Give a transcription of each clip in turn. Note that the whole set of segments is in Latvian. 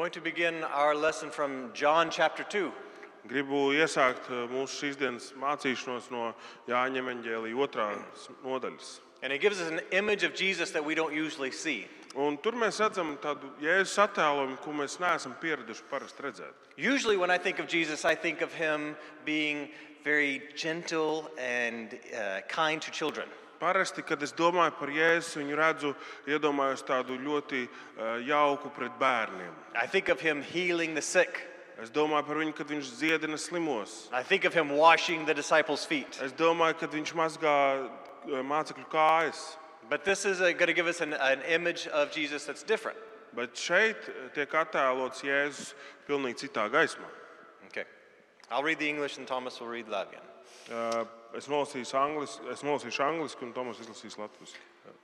Going to begin our lesson from John chapter 2. Gribu iesākt eh, mūsu šīs dienas mācīšanos no Jāņa otrās nodaļas. And it gives us an image of Jesus that we don't usually see. Un tur mēs redzam tādu jēzus ko mēs neesam pieraduši parasti redzēt. Usually, when I think of Jesus, I think of him being very gentle and uh, kind to children. Parasti, kad es domāju par Jēzu, viņu redzu, iedomājos tādu ļoti eh, jauku pret bērniem. I think of him healing the sick. Es domāju par viņu, kad viņš dziedina slimos. I think of him washing the disciples' feet. Es domāju, kad viņš mazgā eh, mācekļu kājas. But this is going to give us an, an image of Jesus that's different. Bet šeit tiek attēlots Jēzus pilnīgi citā gaismā. Okay. I'll read the English and Thomas will read Latvian. Eh, Es nolasīšu angliski, un izlasīs latviešu.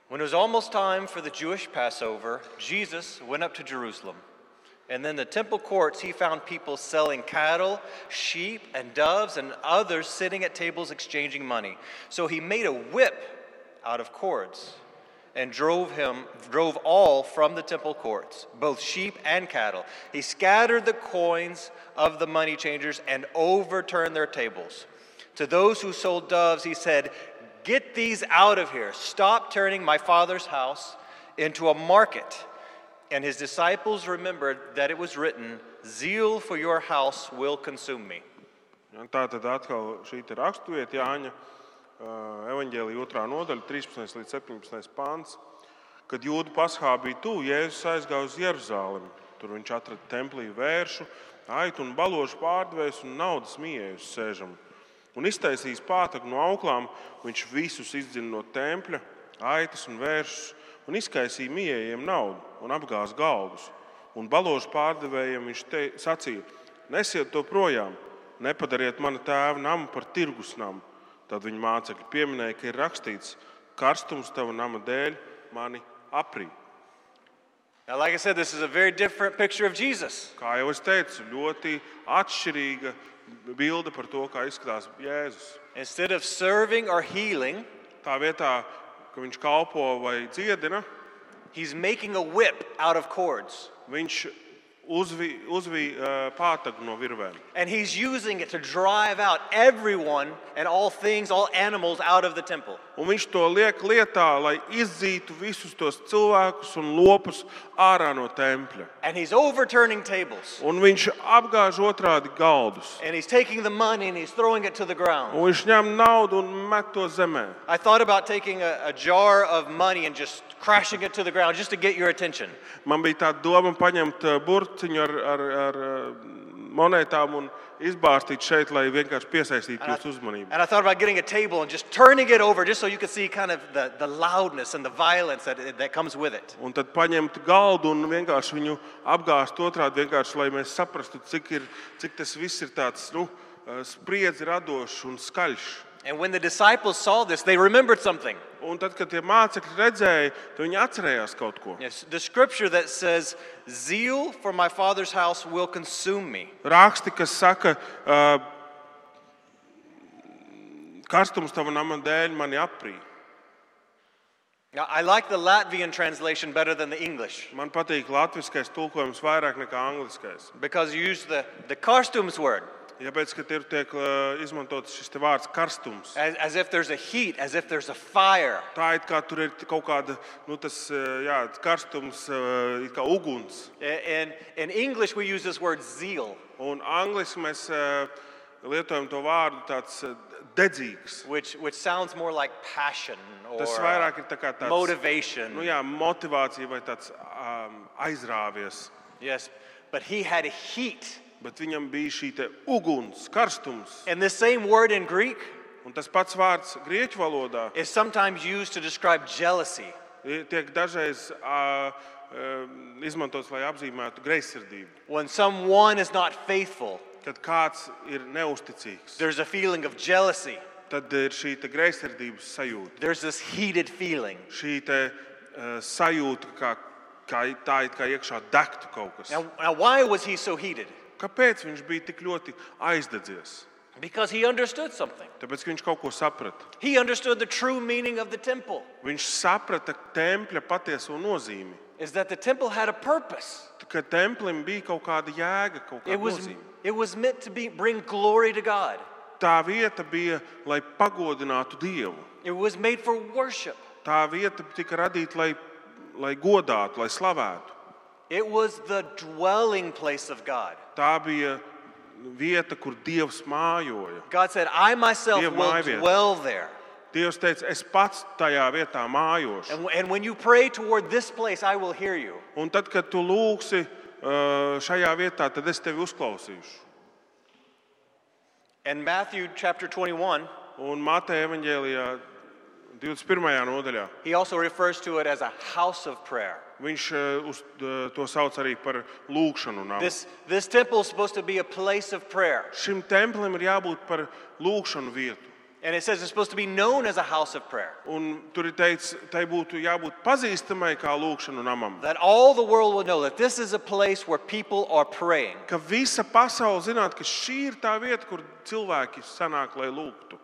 When it was almost time for the Jewish Passover, Jesus went up to Jerusalem. And then the temple courts, he found people selling cattle, sheep, and doves, and others sitting at tables exchanging money. So he made a whip out of cords and drove him drove all from the temple courts, both sheep and cattle. He scattered the coins of the money changers and overturned their tables. To those who sold doves, he said, Get these out of here. Stop turning my father's house into a market. And his disciples remembered that it was written, Zeal for your house will consume me. Tā tad atkal šī raksturvieta Jāņa evanģēlīja otrā nodaļa, 13 līdz 17 pāns. Kad jūdu paskā bija tuvu, Jēzus aizgāja uz Jeruzalemi. Tur viņš atrada templī vēršu, aitu un balošu pārdevējus un naudas mieju sēžam. Un iztaisījis pātagu no auklām, viņš visus izdzina no tempļa, aitas un vēršus, un izkaisīja mījējiem naudu un apgāza galdus. Un balošu pārdevējiem viņš te, sacīja: Nesiet to projām, nepadariet mana tēva namu par tirgus namu. Tad viņa mācekļi pieminēja, ka ir rakstīts, karstums tava nama dēļ mani aprī. Now, like I said, this is a very different picture of Jesus. Kā jau es teicu, ļoti atšķirīga bilde par to, kā izskatās Jēzus. Instead of serving or healing, Tā vietā, ka viņš kalpo vai dziedina, he's making a whip out of cords. viņš uzvija uzvi, uh, pātagu no virvēm. And he's using it to drive out everyone and all things, all animals out of the temple. Un viņš to liek lietā, lai izdzītu visus tos cilvēkus un lopus ārā no tempļa. And he's overturning tables. Un viņš apgāž otrādi galdus. And he's taking the money and he's throwing it to the ground. Un viņš ņem naudu un met to zemē. I thought about taking a, a jar of money and just crashing it to the ground just to get your attention. Man bija tā doma paņemt uh, burciņu ar, ar, ar uh, monētām un izbāztīt šeit, lai vienkārši piesaistītu jūsu uzmanību. And I thought about getting a table and just turning it over just so you could see kind of the, the loudness and the violence that, that comes with it. Un tad paņemt galdu un vienkārši viņu apgāzt otrādi, vienkārši, lai mēs saprastu, cik, ir, cik tas viss ir tāds nu, uh, spriedzi radošs un skaļš. And when the disciples saw this, they remembered something. Un tad, kad tie mācekļi redzēja, tad viņi atcerējās kaut ko. Yes, the scripture that says, Zeal for my father's house will consume me. Raksti, kas saka, uh, karstums tava nama dēļ mani aprī. Now, I like the Latvian translation better than the English Man patīk latviskais tulkojums vairāk nekā angliskais. because you use the, the karstums word Tāpēc, ka tur tiek uh, izmantots šis te vārds karstums. as, as if there's a heat, as if there's a fire. Tā ir kā tur ir kaut kāda nu, tas, uh, jā, karstums, uh, it kā uguns. And in English, we use this word zeal, Un angliski mēs uh, lietojam to vārdu tāds uh, dedzīgs. which, which sounds more like passion or Tas uh, vairāk ir tā kā tāds motivation. nu, jā, motivācija vai tāds um, aizrāvies. Yes, but he had a heat. Bet viņam bija šī te uguns, karstums. And the same word in Greek Un tas pats vārds grieķu valodā is sometimes used to describe jealousy. i- tiek dažreiz uh, uh, izmantots, lai apzīmētu greizsirdību. When someone is not faithful, Kad kāds ir neusticīgs, there's a feeling of jealousy. tad ir šī te greizsirdības sajūta. There's this heated feeling. Šī te, uh, sajūta, kā, kā tā it kā iekšā degtu kaut kas. Now, now, why was he so heated? Kāpēc viņš bija tik ļoti aizdedzies? Because he understood something. Tāpēc, viņš kaut ko saprata. He understood the true meaning of the temple Viņš saprata tempļa patieso nozīmi. is that the temple had a purpose. Ka templim bija kaut kāda jēga, kaut It kāda was, nozīme. it was meant to be, bring glory to God. Tā vieta bija, lai pagodinātu Dievu. It was made for worship. Tā vieta tika radīta, lai, lai godātu, lai slavētu. It was the dwelling place of God. Tā bija vieta, kur Dievs mājoja. God said, I myself Dieva will mājvieta. dwell there. Dievs teica, es pats tajā vietā mājošu. And, and when you pray toward this place, I will hear you. Un tad, kad tu lūgsi uh, šajā vietā, tad es tevi uzklausīšu. In Matthew chapter 21, Un Mateja evanģēlijā 21. nodaļā he also refers to it as a house of prayer. viņš uh, uz, uh, to sauc arī par lūgšanu namu. This, this temple is supposed to be a place of prayer. Šim templim ir jābūt par lūgšanu vietu. And it says it's supposed to be known as a house of prayer. Un tur ir teikts, tai būtu jābūt pazīstamai kā lūgšanu namam. That all the world will know that this is a place where people are praying. Ka visa pasaule zinātu, ka šī ir tā vieta, kur cilvēki sanāk, lai lūgtu.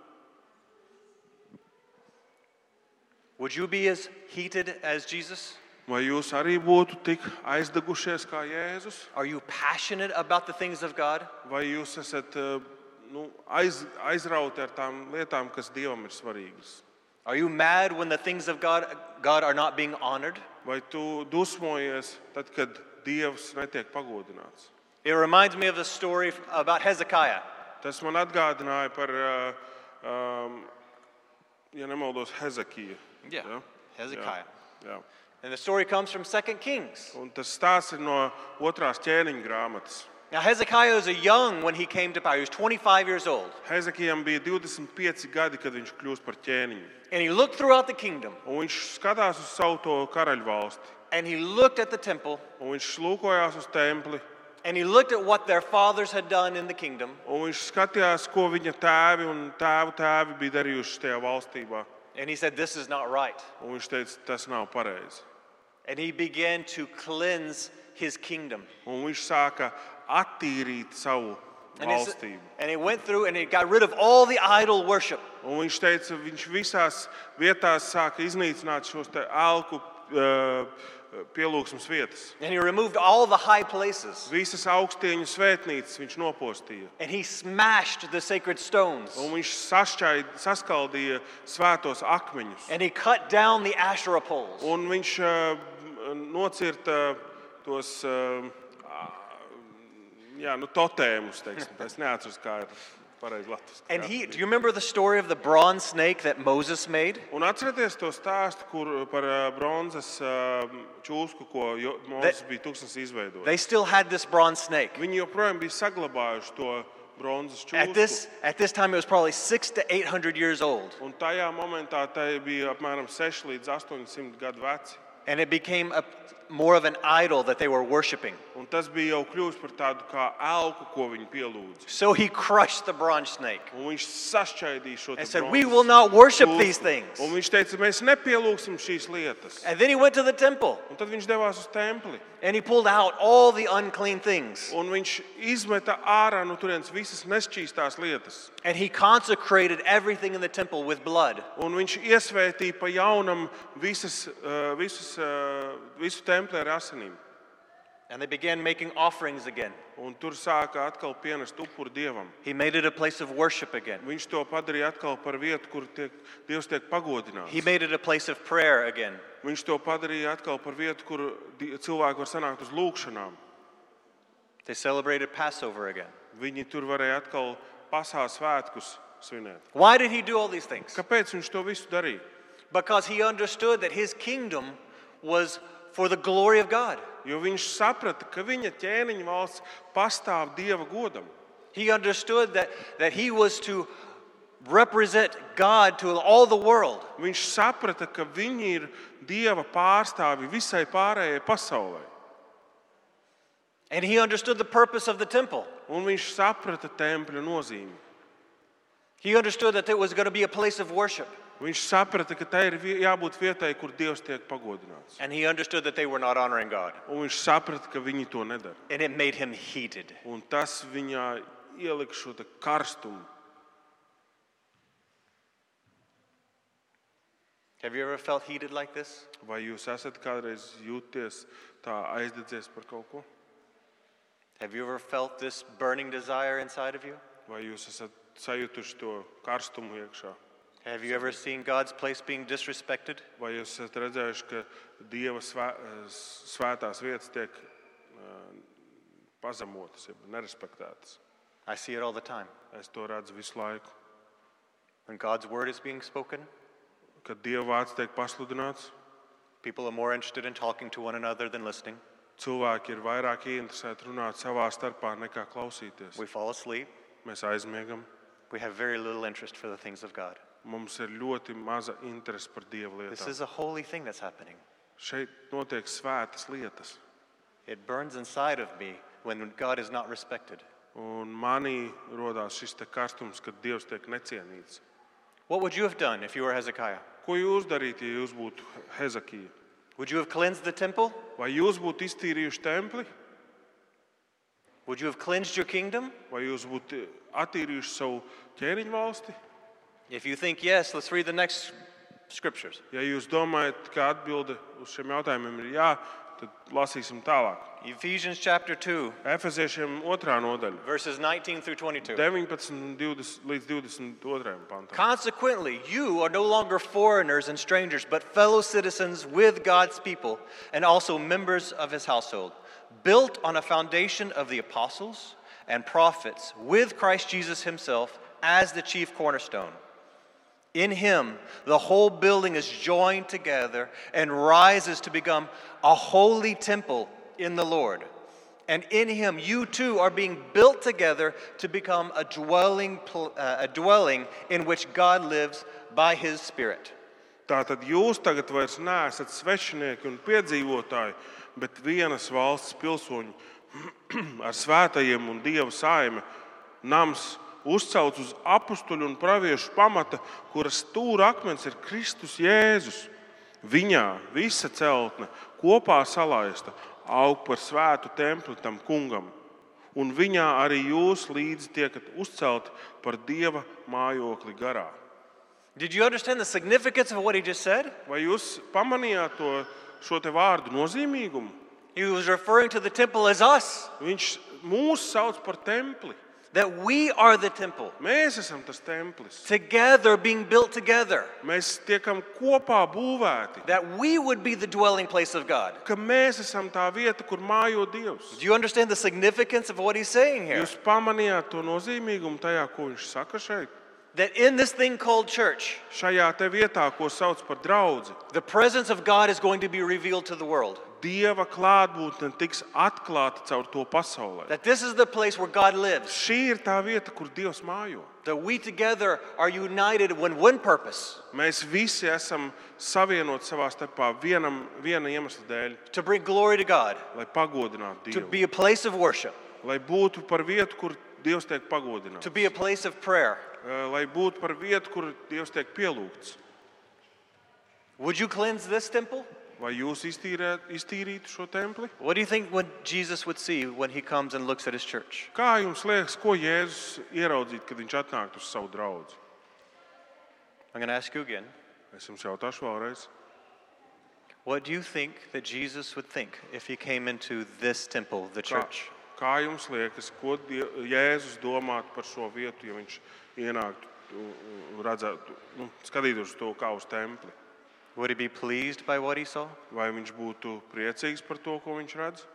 Would you be as heated as Jesus? Vai jūs arī būtu tik aizdegušies kā Jēzus? Are you passionate about the things of God? Vai jūs esat eh, nu, aiz, aizrauti ar tām lietām, kas Dievam ir svarīgas? Are you mad when the things of God, God are not being honored? Vai tu dusmojies tad, kad Dievs netiek pagodināts? It reminds me of the story about Hezekiah. Tas man atgādināja par, eh, um, ja nemaldos, Hezekiju. Yeah, Hezekiah. Jā. And the story comes from 2 Kings. Un tas stāsts ir no otrās ķēniņa grāmatas. Now, Hezekiah was a young when he came to power. He was 25 years old. Hezekijam bija 25 gadi, kad viņš kļūst par ķēniņu. And he looked throughout the kingdom Un viņš skatās uz savu to karaļvalsti. and he looked at the temple Un viņš lūkojās uz templi. and he looked at what their fathers had done in the kingdom. Un viņš skatījās, ko viņa tēvi un tēvu tēvi bija darījuši tajā valstībā. And he said, This is not right. Un viņš teica, tas nav pareizi. And he began to cleanse his kingdom. Un viņš sāka attīrīt savu And, he, s- valstību. and he went through and he got rid of all the idol worship. Un viņš teica, viņš visās vietās sāka iznīcināt šos te elku uh, pielūgsmes vietas. And he removed all the high places. Visas augstieņu svētnīcas viņš nopostīja. And he smashed the sacred stones. Un viņš sašķaid, saskaldīja svētos akmeņus. And he cut down the Asherah poles. Un viņš uh, nocirta tos uh, jā, nu, totēmus. teiksim. Es neatceros, kā ir pareizi latviešu. And he, do you remember the story of the bronze snake that Moses made? Un atcerieties to stāstu kur, par uh, bronzas uh, čūsku, ko Jo- Mozus bija tūkstnes izveidojis. They still had this bronze snake. Viņi joprojām bija saglabājuši to bronzas At čūsku. this, at this time, it was probably six to eight hundred years old. Un tajā momentā tai bija apmēram 6 līdz 800 gadu veci. And it became a, more of an idol that they were worshiping. Un tas bija jau kļuvis par tādu kā elku, ko viņi pielūdza. So he crushed the bronze snake Un viņš sašķaidīja šo and said, We will not worship these things. Un viņš teica, mēs nepielūgsim šīs lietas. And then he went to the temple Un tad viņš devās uz templi. and he pulled out all the unclean things. Un viņš izmeta ārā no turienes visas nešķīstās lietas. And he consecrated everything in the temple with blood. Un viņš iesvētīja pa jaunam visas, uh, visas, uh, visu templi ar asinīm. And they began making offerings again. Un tur sāka atkal pienest upuri dievam. He made it a place of worship again. Viņš to padarīja atkal par vietu, kur tiek, Dievs tiek pagodināts. He made it a place of prayer again. Viņš to padarīja atkal par vietu, kur cilvēki var sanākt uz lūgšanām. They celebrated Passover again. Viņi tur varēja atkal pasākt svētkus svinēt. Why did he do all these things? Kāpēc viņš to visu darīja? Because he understood that his kingdom was for the glory of God. Jo viņš saprata, ka viņa ķēniņa valsts pastāv Dieva godam. He understood that, that he was to represent God to all the world. Viņš saprata, ka viņi ir Dieva pārstāvi visai pārējai pasaulē. And he understood the purpose of the temple. Un viņš saprata tempļa nozīmi. He understood that it was going to be a place of worship. Viņš saprata, ka tai ir jābūt vietai, kur Dievs tiek pagodināts. And he understood that they were not honoring God. Un viņš saprata, ka viņi to nedara. And it made him heated. Un tas viņā ielika šo karstumu. Have you ever felt heated like this? Vai jūs esat kādreiz jūties tā aizdedzies par kaut ko? Have you ever felt this burning desire inside of you? Vai jūs esat sajutuši to karstumu iekšā? Have you ever seen God's place being disrespected? Vai jūs esat redzējuši, ka Dieva svē, eh, svētās vietas tiek ā, pazemotas, jeb nerespektētas? I see it all the time. Es to redzu visu laiku. When God's word is being spoken, Kad Dieva vārds tiek pasludināts, people are more interested in talking to one another than listening. cilvēki ir vairāk ieinteresēti runāt savā starpā nekā klausīties. We fall asleep. Mēs aizmiegam, We have very little interest for the things of God. Mums ir ļoti maza interese par Dieva This lietām. is a holy thing that's happening. Šeit notiek svētas lietas, It burns inside of me when God is not respected. un manī radās šis te karstums, kad Dievs tiek necienīts. What would you have done if you were Hezekiah? Ko jūs darītu, ja jūs būtu Hezakija? Would you have cleansed the temple? Vai jūs būtu iztīrījuši templi, Would you have cleansed your kingdom? vai jūs būtu attīrījuši savu ķēniņu valsti? If you think yes, let's read the next scriptures. Ja jūs domājat, ka atbilde uz šiem jautājumiem ir jā, tad lasīsim tālāk. Ephesians chapter 2, Efeziešiem nodaļa, verses 19 through 22. 19 20, līdz 22 pantam. Consequently, you are no longer foreigners and strangers, but fellow citizens with God's people and also members of his household, built on a foundation of the apostles and prophets, with Christ Jesus himself as the chief cornerstone. In him, the whole building is joined together and rises to become a holy temple in the Lord. And in him, you too are being built together to become a dwelling, uh, a dwelling in which God lives by his Spirit. Tātad jūs tagad vairs neesat svešinieki un piedzīvotāji, bet vienas valsts pilsoņi ar svētajiem un dieva saime. Nams uzcelts uz apstuļu un praviešu pamata, kuras stūra akmens ir Kristus Jēzus. Viņā visa celtne kopā salaista aug par svētu templi tam kungam. Un viņā arī jūs līdzi tiekat uzcelti par dieva mājokli garā. Did you understand the significance of what he just said? Vai jūs pamanījāt to, šo te vārdu nozīmīgumu? He was referring to the temple as us, Viņš mūs sauc par templi. That we are the temple, Mēs esam tas templis. together being built together, Mēs tiekam kopā būvēti. that we would be the dwelling place of God. Ka mēs esam tā vieta, kur mājo Dievs. Do you understand the significance of what he's saying here? Jūs pamanījāt to nozīmīgumu tajā, ko viņš saka šeit. That in this thing called church, Šajā te vietā, ko sauc par draugu, the presence of God is going to be revealed to the world. Dieva klātbūtne tiks atklāta caur to pasaulē. That this is the place where God lives. Šī ir tā vieta, kur Dievs mājo. That we together are united in one purpose Mēs visi esam savienoti savā starpā vienam, viena iemesla dēļ, to bring glory to God, lai pagodinātu to Dievu. be a place of worship, Lai būtu par vietu, kur Dievs tiek pagodināts. to be a place of prayer. Eh, Lai būtu par vietu, kur Dievs tiek pielūgts. Would you cleanse this temple? Vai jūs iztīrē, iztīrītu šo templi? What do you think when Jesus would see when he comes and looks at his church? Kā jums liekas, ko Jēzus ieraudzītu, kad viņš atnāktu uz savu draugu? I'm going to ask you again. Es jums jautāšu vēlreiz. What do you think that Jesus would think if he came into this temple, the church? Kā jums liekas, ko Die- Jēzus domātu par šo vietu, ja viņš ienāktu un redzētu, nu, skatītos uz to kā uz templi? Would he be pleased by what he saw? Vai viņš būtu priecīgs par to, ko viņš redz?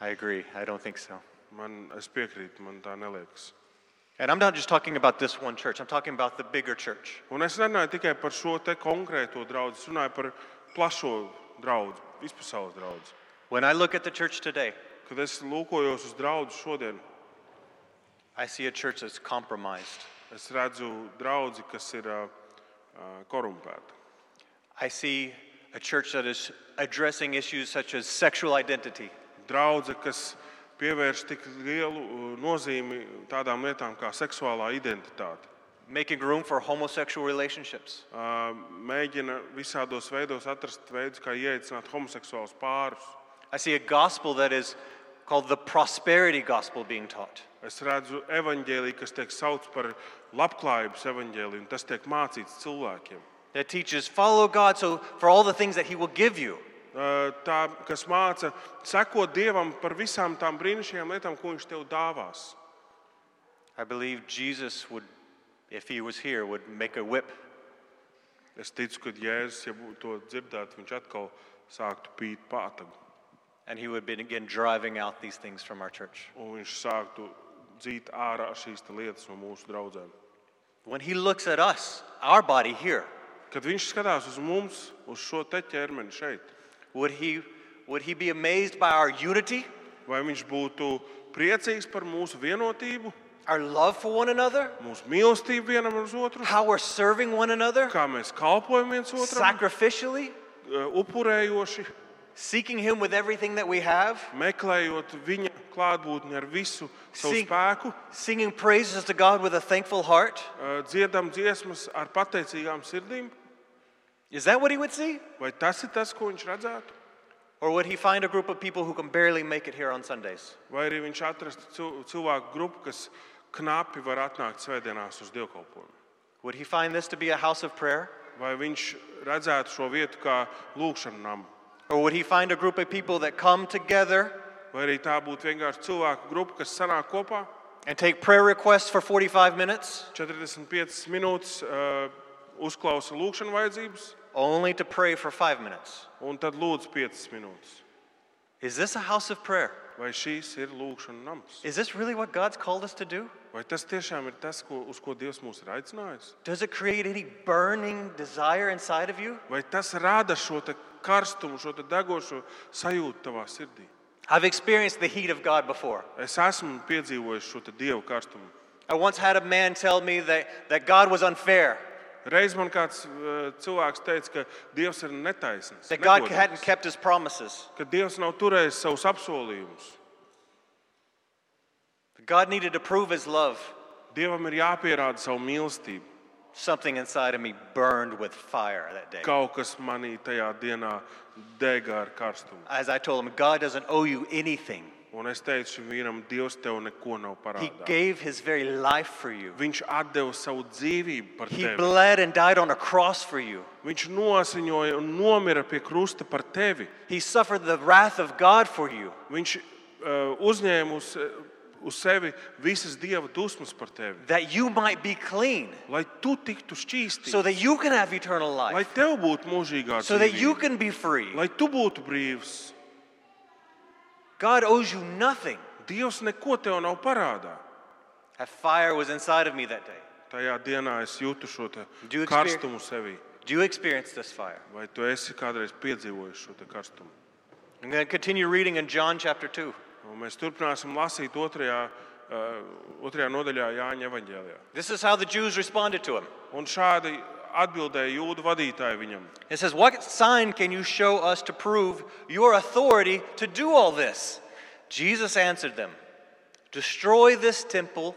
I agree. I don't think so. Man, es piekrītu, man tā neliekas. And I'm not just talking about this one church, I'm talking about the bigger church. Un es runāju tikai par šo te konkrēto draugu, es runāju par plašo draugu, vispasaules draugu. When I look at the church today, Kad es lūkojos uz draugu šodien, I see a church that's compromised. es redzu draugu, kas ir uh, uh, korumpēta. I see a church that is addressing issues such as sexual identity, Draudzene, kas pievērš tik lielu uh, nozīmi tādām lietām kā seksuālā identitāte, making room for homosexual relationships, Uh, mēģina visādos veidos atrast veidus, kā ieicināt homoseksuālus pārus. I see a gospel that is called the prosperity gospel being taught. Es redzu evaņģēliju, kas tiek saukts par labklājības evaņģēliju, un tas tiek mācīts cilvēkiem. that teaches follow God so for all the things that He will give you. eh, tā, kas māca sekot Dievam par visām tām brīnišķīgām lietām, ko Viņš tev dāvās. I believe Jesus would, if he was here, would make a whip Es ticu, ka Jēzus, ja būtu to dzirdētu, viņš atkal sāktu pīt pātagu. And he would begin driving out these things from our church. Un viņš sāktu dzīt ārā šīs te lietas no mūsu draugiem. When he looks at us, our body here, Kad viņš skatās uz mums, uz šo te ķermeni šeit, would he, would he be amazed by our unity, vai viņš būtu priecīgs par mūsu vienotību, our love for one another, mūsu mīlestību vienam uz otru, how we're serving one another, kā mēs kalpojam viens otram, sacrificially, eh, upurējoši, seeking him with everything that we have, meklējot viņa klātbūtni ar visu savu Sing- spēku, singing praises to God with a thankful heart? eh, dziedam dziesmas ar pateicīgām sirdīm? Is that what he would see? Vai tas ir tas, ko viņš redzētu? Or would he find a group of people who can barely make it here on Sundays? Vai arī viņš atrastu cil- cilvēku grupu, kas knapi var atnākt svētdienās uz dievkalpojumu? Would he find this to be a house of prayer? Vai viņš redzētu šo vietu kā lūkšanu namu? Or would he find a group of people that come together Vai arī tā būtu vienkārši cilvēku grupa, kas sanāk kopā and take prayer requests for 45 minutes 45 minūtes, uh, uzklausa lūkšanu vajadzības, only to pray for five minutes? un tad lūdz 5 minūtes. Is this a house of prayer? Vai šīs ir lūkšana nams? Is this really what God's called us to do? Vai tas tiešām ir tas, ko, uz ko Dievs mūs ir aicinājis? Does it create any burning desire inside of you? Vai tas rada šo te karstumu, šo degošo sajūtu tavā sirdī? I've experienced the heat of God before. Es esmu piedzīvojis šo dievu karstumu. I once had a man tell me that, that God was unfair, Reiz man kāds uh, cilvēks teica, ka Dievs ir netaisnīgs, that God hadn't kept his promises. ka Dievs nav turējis savus apsolījumus. God needed to prove his love. Dievam ir jāpierāda savu mīlestību. Something inside of me burned with fire that day. Kaut kas manī tajā dienā dega ar karstumu. As I told him, God doesn't owe you anything. Un es teicu šim vīram, Dievs tev neko nav He parādījis. gave his very life for you. Viņš deva savu dzīvību par He tevi. bled and died on a cross for you. Viņš nosiņoja un nomira pie krusta par tevi. He suffered the wrath of God for you. Viņš uh, uzņēma uz, uz sevi visas dieva dusmas par tevi. that you might be clean, Lai tu tiktu šķīstīts, so that you can have eternal lai life, tev būtu mūžīgā so that you dzīvība, can be free. lai tu būtu brīvs. God owes you nothing. Dievs neko tev nav parādā. That fire was inside of me that day. Tajā dienā es jūtu šo te Do you experience- karstumu sevī. Do you experience this fire? Vai tu esi kādreiz piedzīvojis šo te karstumu? I'm going to continue reading in John chapter 2. Un mēs turpināsim lasīt otrajā, uh, otrajā nodaļā Jāņa evanģēlijā. This is how the Jews responded to him. Un šādi atbildēja jūdu vadītāji viņam. It says, What sign can you show us to prove your authority to do all this? Jesus answered them, Destroy this temple,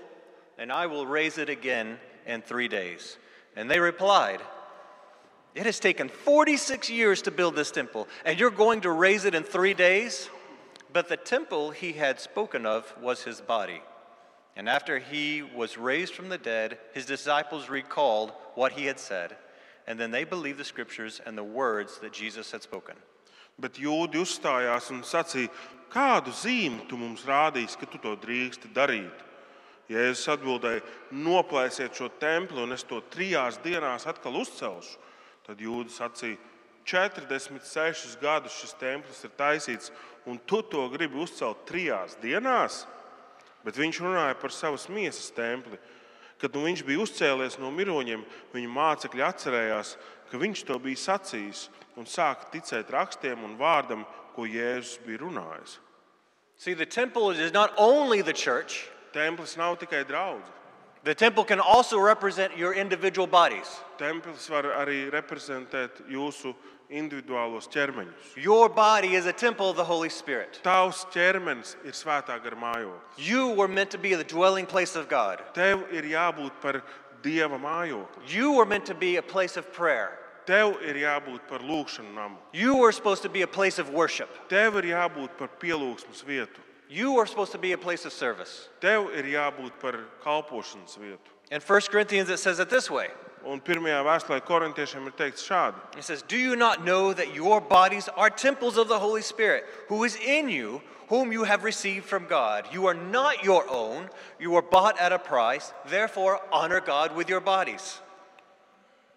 and I will raise it again in three days. And they replied, It has taken 46 years to build this temple, and you're going to raise it in three days? But the temple he had spoken of was his body. And after he was raised from the dead, his disciples recalled what he had said, and then they believed the scriptures and the words that Jesus had spoken. Bet jūdi uzstājās un sacīja, kādu zīmi tu mums rādīsi, ka tu to drīksti darīt? Jēzus atbildēja, noplēsiet šo templi, un es to trijās dienās atkal uzcelšu. Tad jūdi sacīja, 46 gadus šis templis ir taisīts, un tu to gribi uzcelt trijās dienās? Bet viņš runāja par savas miesas templi. Kad nu viņš bija uzcēlies no miroņiem, viņa mācekļi atcerējās, ka viņš to bija sacījis un sāka ticēt rakstiem un vārdam, ko Jēzus bija runājis. See, the temple is not only the church, Templis nav tikai draugs. the temple can also represent your individual bodies. Templis var arī reprezentēt jūsu individuālos ķermeņus. Your body is a temple of the Holy Spirit. Tavs ķermenis ir svētā gara mājoklis. You were meant to be the dwelling place of God. Tev ir jābūt par dieva mājokli. You were meant to be a place of prayer. Tev ir jābūt par lūgšanu namu. You were supposed to be a place of worship. Tev ir jābūt par pielūgsmes vietu. You were supposed to be a place of service. Tev ir jābūt par kalpošanas vietu. In 1 Corinthians, it says it this way Un pirmajā vēstulē korintiešiem ir teikts šādi: It says, Do you not know that your bodies are temples of the Holy Spirit, who is in you, whom you have received from God? You are not your own, you were bought at a price. Therefore, honor God with your bodies.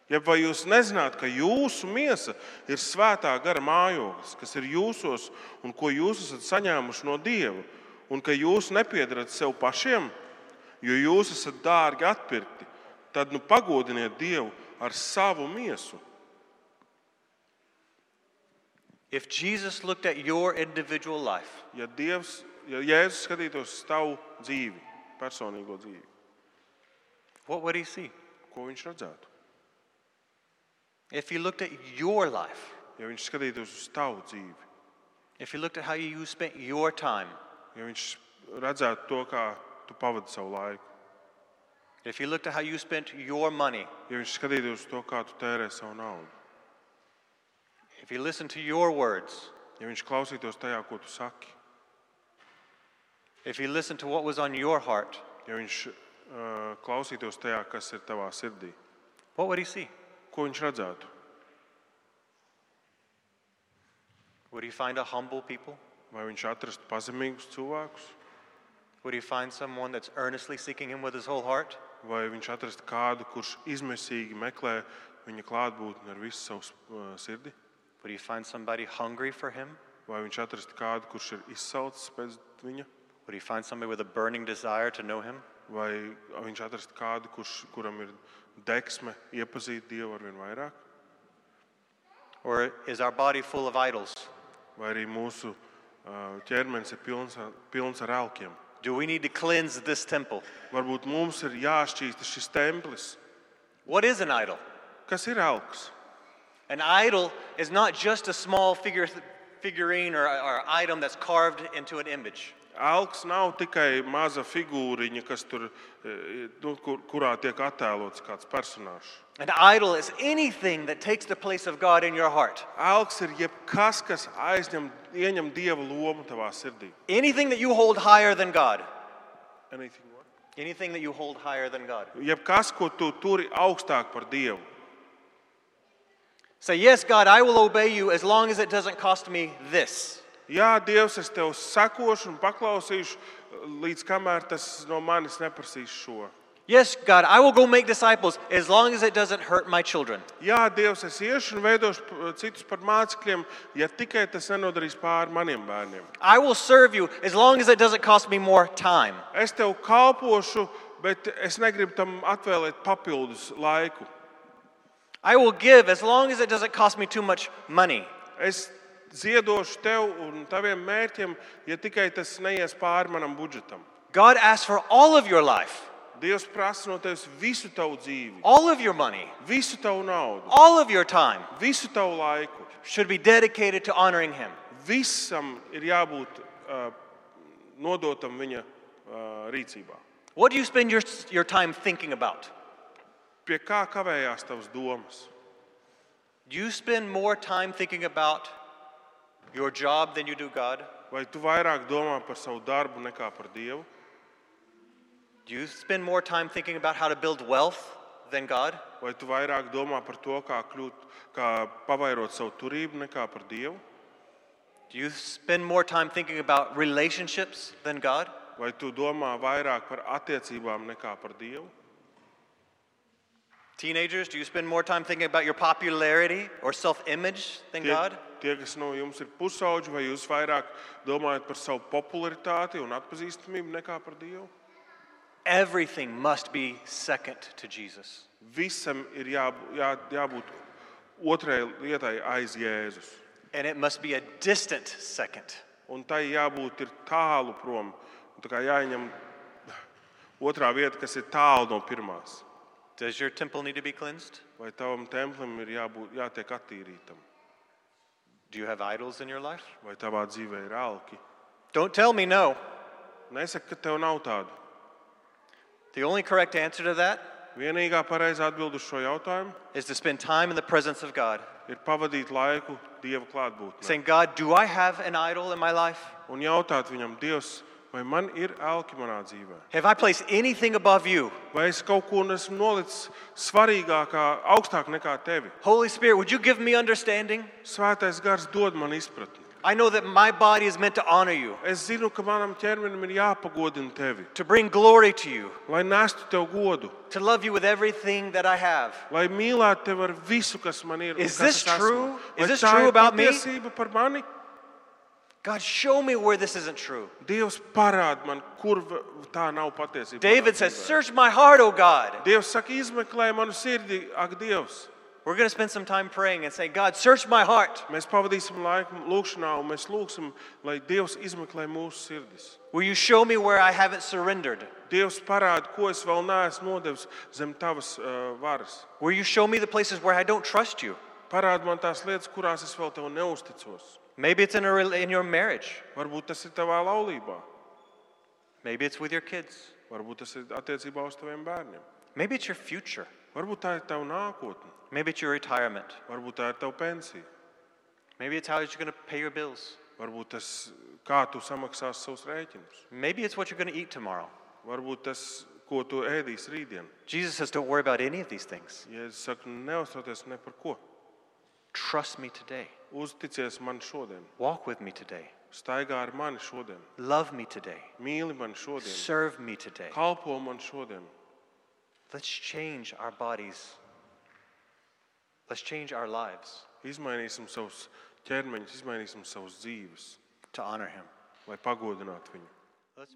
Ja vai jūs nezināt, ka jūsu miesa ir svētā gara mājoklis, kas ir jūsos un ko jūs esat saņēmuši no Dieva, un ka jūs nepiedarat sev pašiem, jo jūs esat dārgi atpirkti, tad nu pagodiniet Dievu ar savu miesu. If Jesus looked at your individual life, Ja Dievs, ja Jēzus skatītos uz tavu dzīvi, personīgo dzīvi, what would he see? ko viņš redzētu? If he looked at your life, Ja viņš skatītos uz tavu dzīvi, if he looked at how you spent your time, ja viņš redzētu to, kā tu pavadi savu laiku, if he looked at how you spent your money, ja viņš skatītos uz to, kā tu tērē savu naudu, if he listened to your words, ja viņš klausītos tajā, ko tu saki, if he listened to what was on your heart, ja viņš uh, klausītos tajā, kas ir tavā sirdī, what would he see? ko viņš redzētu? Would he find a humble people? Vai viņš atrastu pazemīgus cilvēkus, Would he find someone that's earnestly seeking him with his whole heart? Vai viņš atrastu kādu, kurš izmisīgi meklē viņa klātbūtni ar visu savu uh, sirdi, Would he find somebody hungry for him? vai viņš atrastu kādu, kurš ir izsalcis pēc viņa, Would he find somebody with a burning desire to know him? vai viņš atrastu kādu, kurš, kuram ir deksme iepazīt Dievu ar vien vairāk, Or is our body full of idols? vai arī mūsu uh, ķermenis ir pilns, pilns ar elkiem. Do we need to cleanse this temple? Varbūt mums ir jāšķīsta šis templis. What is an idol? Kas ir elks? An idol is not just a small figure, figurine or, or item that's carved into an image. Elks nav tikai maza figūriņa, kas tur, eh, nu, kur, kurā tiek attēlots kāds personāžs. An idol is anything that takes the place of God in your heart. Elks ir jebkas, kas aizņem, ieņem dieva lomu tavā sirdī. Anything that you hold higher than God. Anything what? Anything that you hold higher than God. Jebkas, ko tu turi augstāk par dievu. Say, Yes, God, I will obey you as long as it doesn't cost me this. Jā, Dievs, es tev sekošu un paklausīšu, līdz kamēr tas no manis neprasīs šo. Yes, God, I will go make disciples as long as it doesn't hurt my children. Jā, Dievs, es iešu un veidošu p- citus par mācekļiem, ja tikai tas nenodarīs pāri maniem bērniem. I will serve you as long as it doesn't cost me more time. Es tev kalpošu, bet es negribu tam atvēlēt papildus laiku. I will give as long as it doesn't cost me too much money. Es ziedošu tev un taviem mērķiem, ja tikai tas neies pāri manam budžetam. God asks for all of your life, Dievs prasa no tevis visu tavu dzīvi, all of your money, visu tavu naudu, all of your time visu tavu laiku. should be dedicated to honoring Him. Visam ir jābūt uh, nodotam viņa uh, rīcībā. What do you spend your, your time thinking about? Pie kā kavējās tavas domas? Do you spend more time thinking about your job than you do God? Vai tu vairāk domā par savu darbu nekā par Dievu? Do you spend more time thinking about how to build wealth than God? Vai tu vairāk domā par to, kā, kļūt, kā pavairot savu turību nekā par Dievu? Do you spend more time thinking about relationships than God? Vai tu domā vairāk par attiecībām nekā par Dievu? Teenagers, do you spend more time thinking about your popularity or self image than Tie, God? Tie, kas no jums ir pusauģi, vai jūs vairāk domājat par savu popularitāti un atpazīstamību nekā par Dievu? Everything must be second to Jesus. Visam ir jā, jā, jābūt otrai lietai aiz Jēzus. And it must be a distant second. Un tai jābūt ir tālu prom. Tā kā jāņem otrā vieta, kas ir tālu no pirmās. Does your temple need to be cleansed? Vai tavam templim ir jābūt, jātiek attīrītam, Do you have idols in your life? vai tavā dzīvē ir alki? Don't tell me no. Nesaka, ka tev nav tādu. The only correct answer to that Vienīgā pareizā atbild uz šo jautājumu is to spend time in the presence of God. ir pavadīt laiku Dieva klātbūtnē. Saying, God, do I have an idol in my life? Un jautāt viņam, Dievs, vai man ir elki manā dzīvē. Have I placed anything above you? Vai es kaut ko esmu nolicis svarīgākā, augstāk nekā tevi? Holy Spirit, would you give me understanding? Svētais gars dod man izpratni. I know that my body is meant to honor you, Es zinu, ka manam ķermenim ir jāpagodina tevi, to bring glory to you, lai nestu tev godu, to love you with everything that I have. lai mīlētu tevi ar visu, kas man ir. un Is kas this es esmu. true? Vai Is this tā true ir about me? patiesība par mani? God, show me where this isn't true. Dievs parāda man, kur v- tā nav patiesība. David manā says, dzīvē. Search my heart, O God. Dievs saka, izmeklē manu sirdī, ak, Dievs. We're going to spend some time praying and say, God, search my heart. Mēs pavadīsim laiku lūgšanā, un mēs lūgsim, lai Dievs izmeklē mūsu sirdis. Will you show me where I haven't surrendered? Dievs parāda, ko es vēl neesmu nodevis zem tavas uh, varas. Will you show me the places where I don't trust you? Parāda man tās lietas, kurās es vēl tev neusticos. Maybe it's in, a, rela- in your marriage. Varbūt tas ir tavā laulībā, Maybe it's with your kids. varbūt tas ir attiecībā uz taviem bērniem. Maybe it's your future. Varbūt tā ir tava nākotne, Maybe it's your retirement. varbūt tā ir tava pensija, Maybe it's how you're going to pay your bills. varbūt tas, kā tu samaksāsi savus rēķinus, Maybe it's what you're going to eat tomorrow. varbūt tas, ko tu ēdīsi rītdien. Jesus says, Don't worry about any of these things. Ja es saku, neuztraucies ne par ko, Trust me today. Uzticies man šodien, Walk with me today. staigā ar mani šodien, Love me today. mīli man šodien, Serve me today. kalpo man šodien. Let's change our bodies. Let's change our lives Izmainīsim savus ķermeņus, izmainīsim savus dzīves, to honor Him. lai pagodinātu viņu. Let's...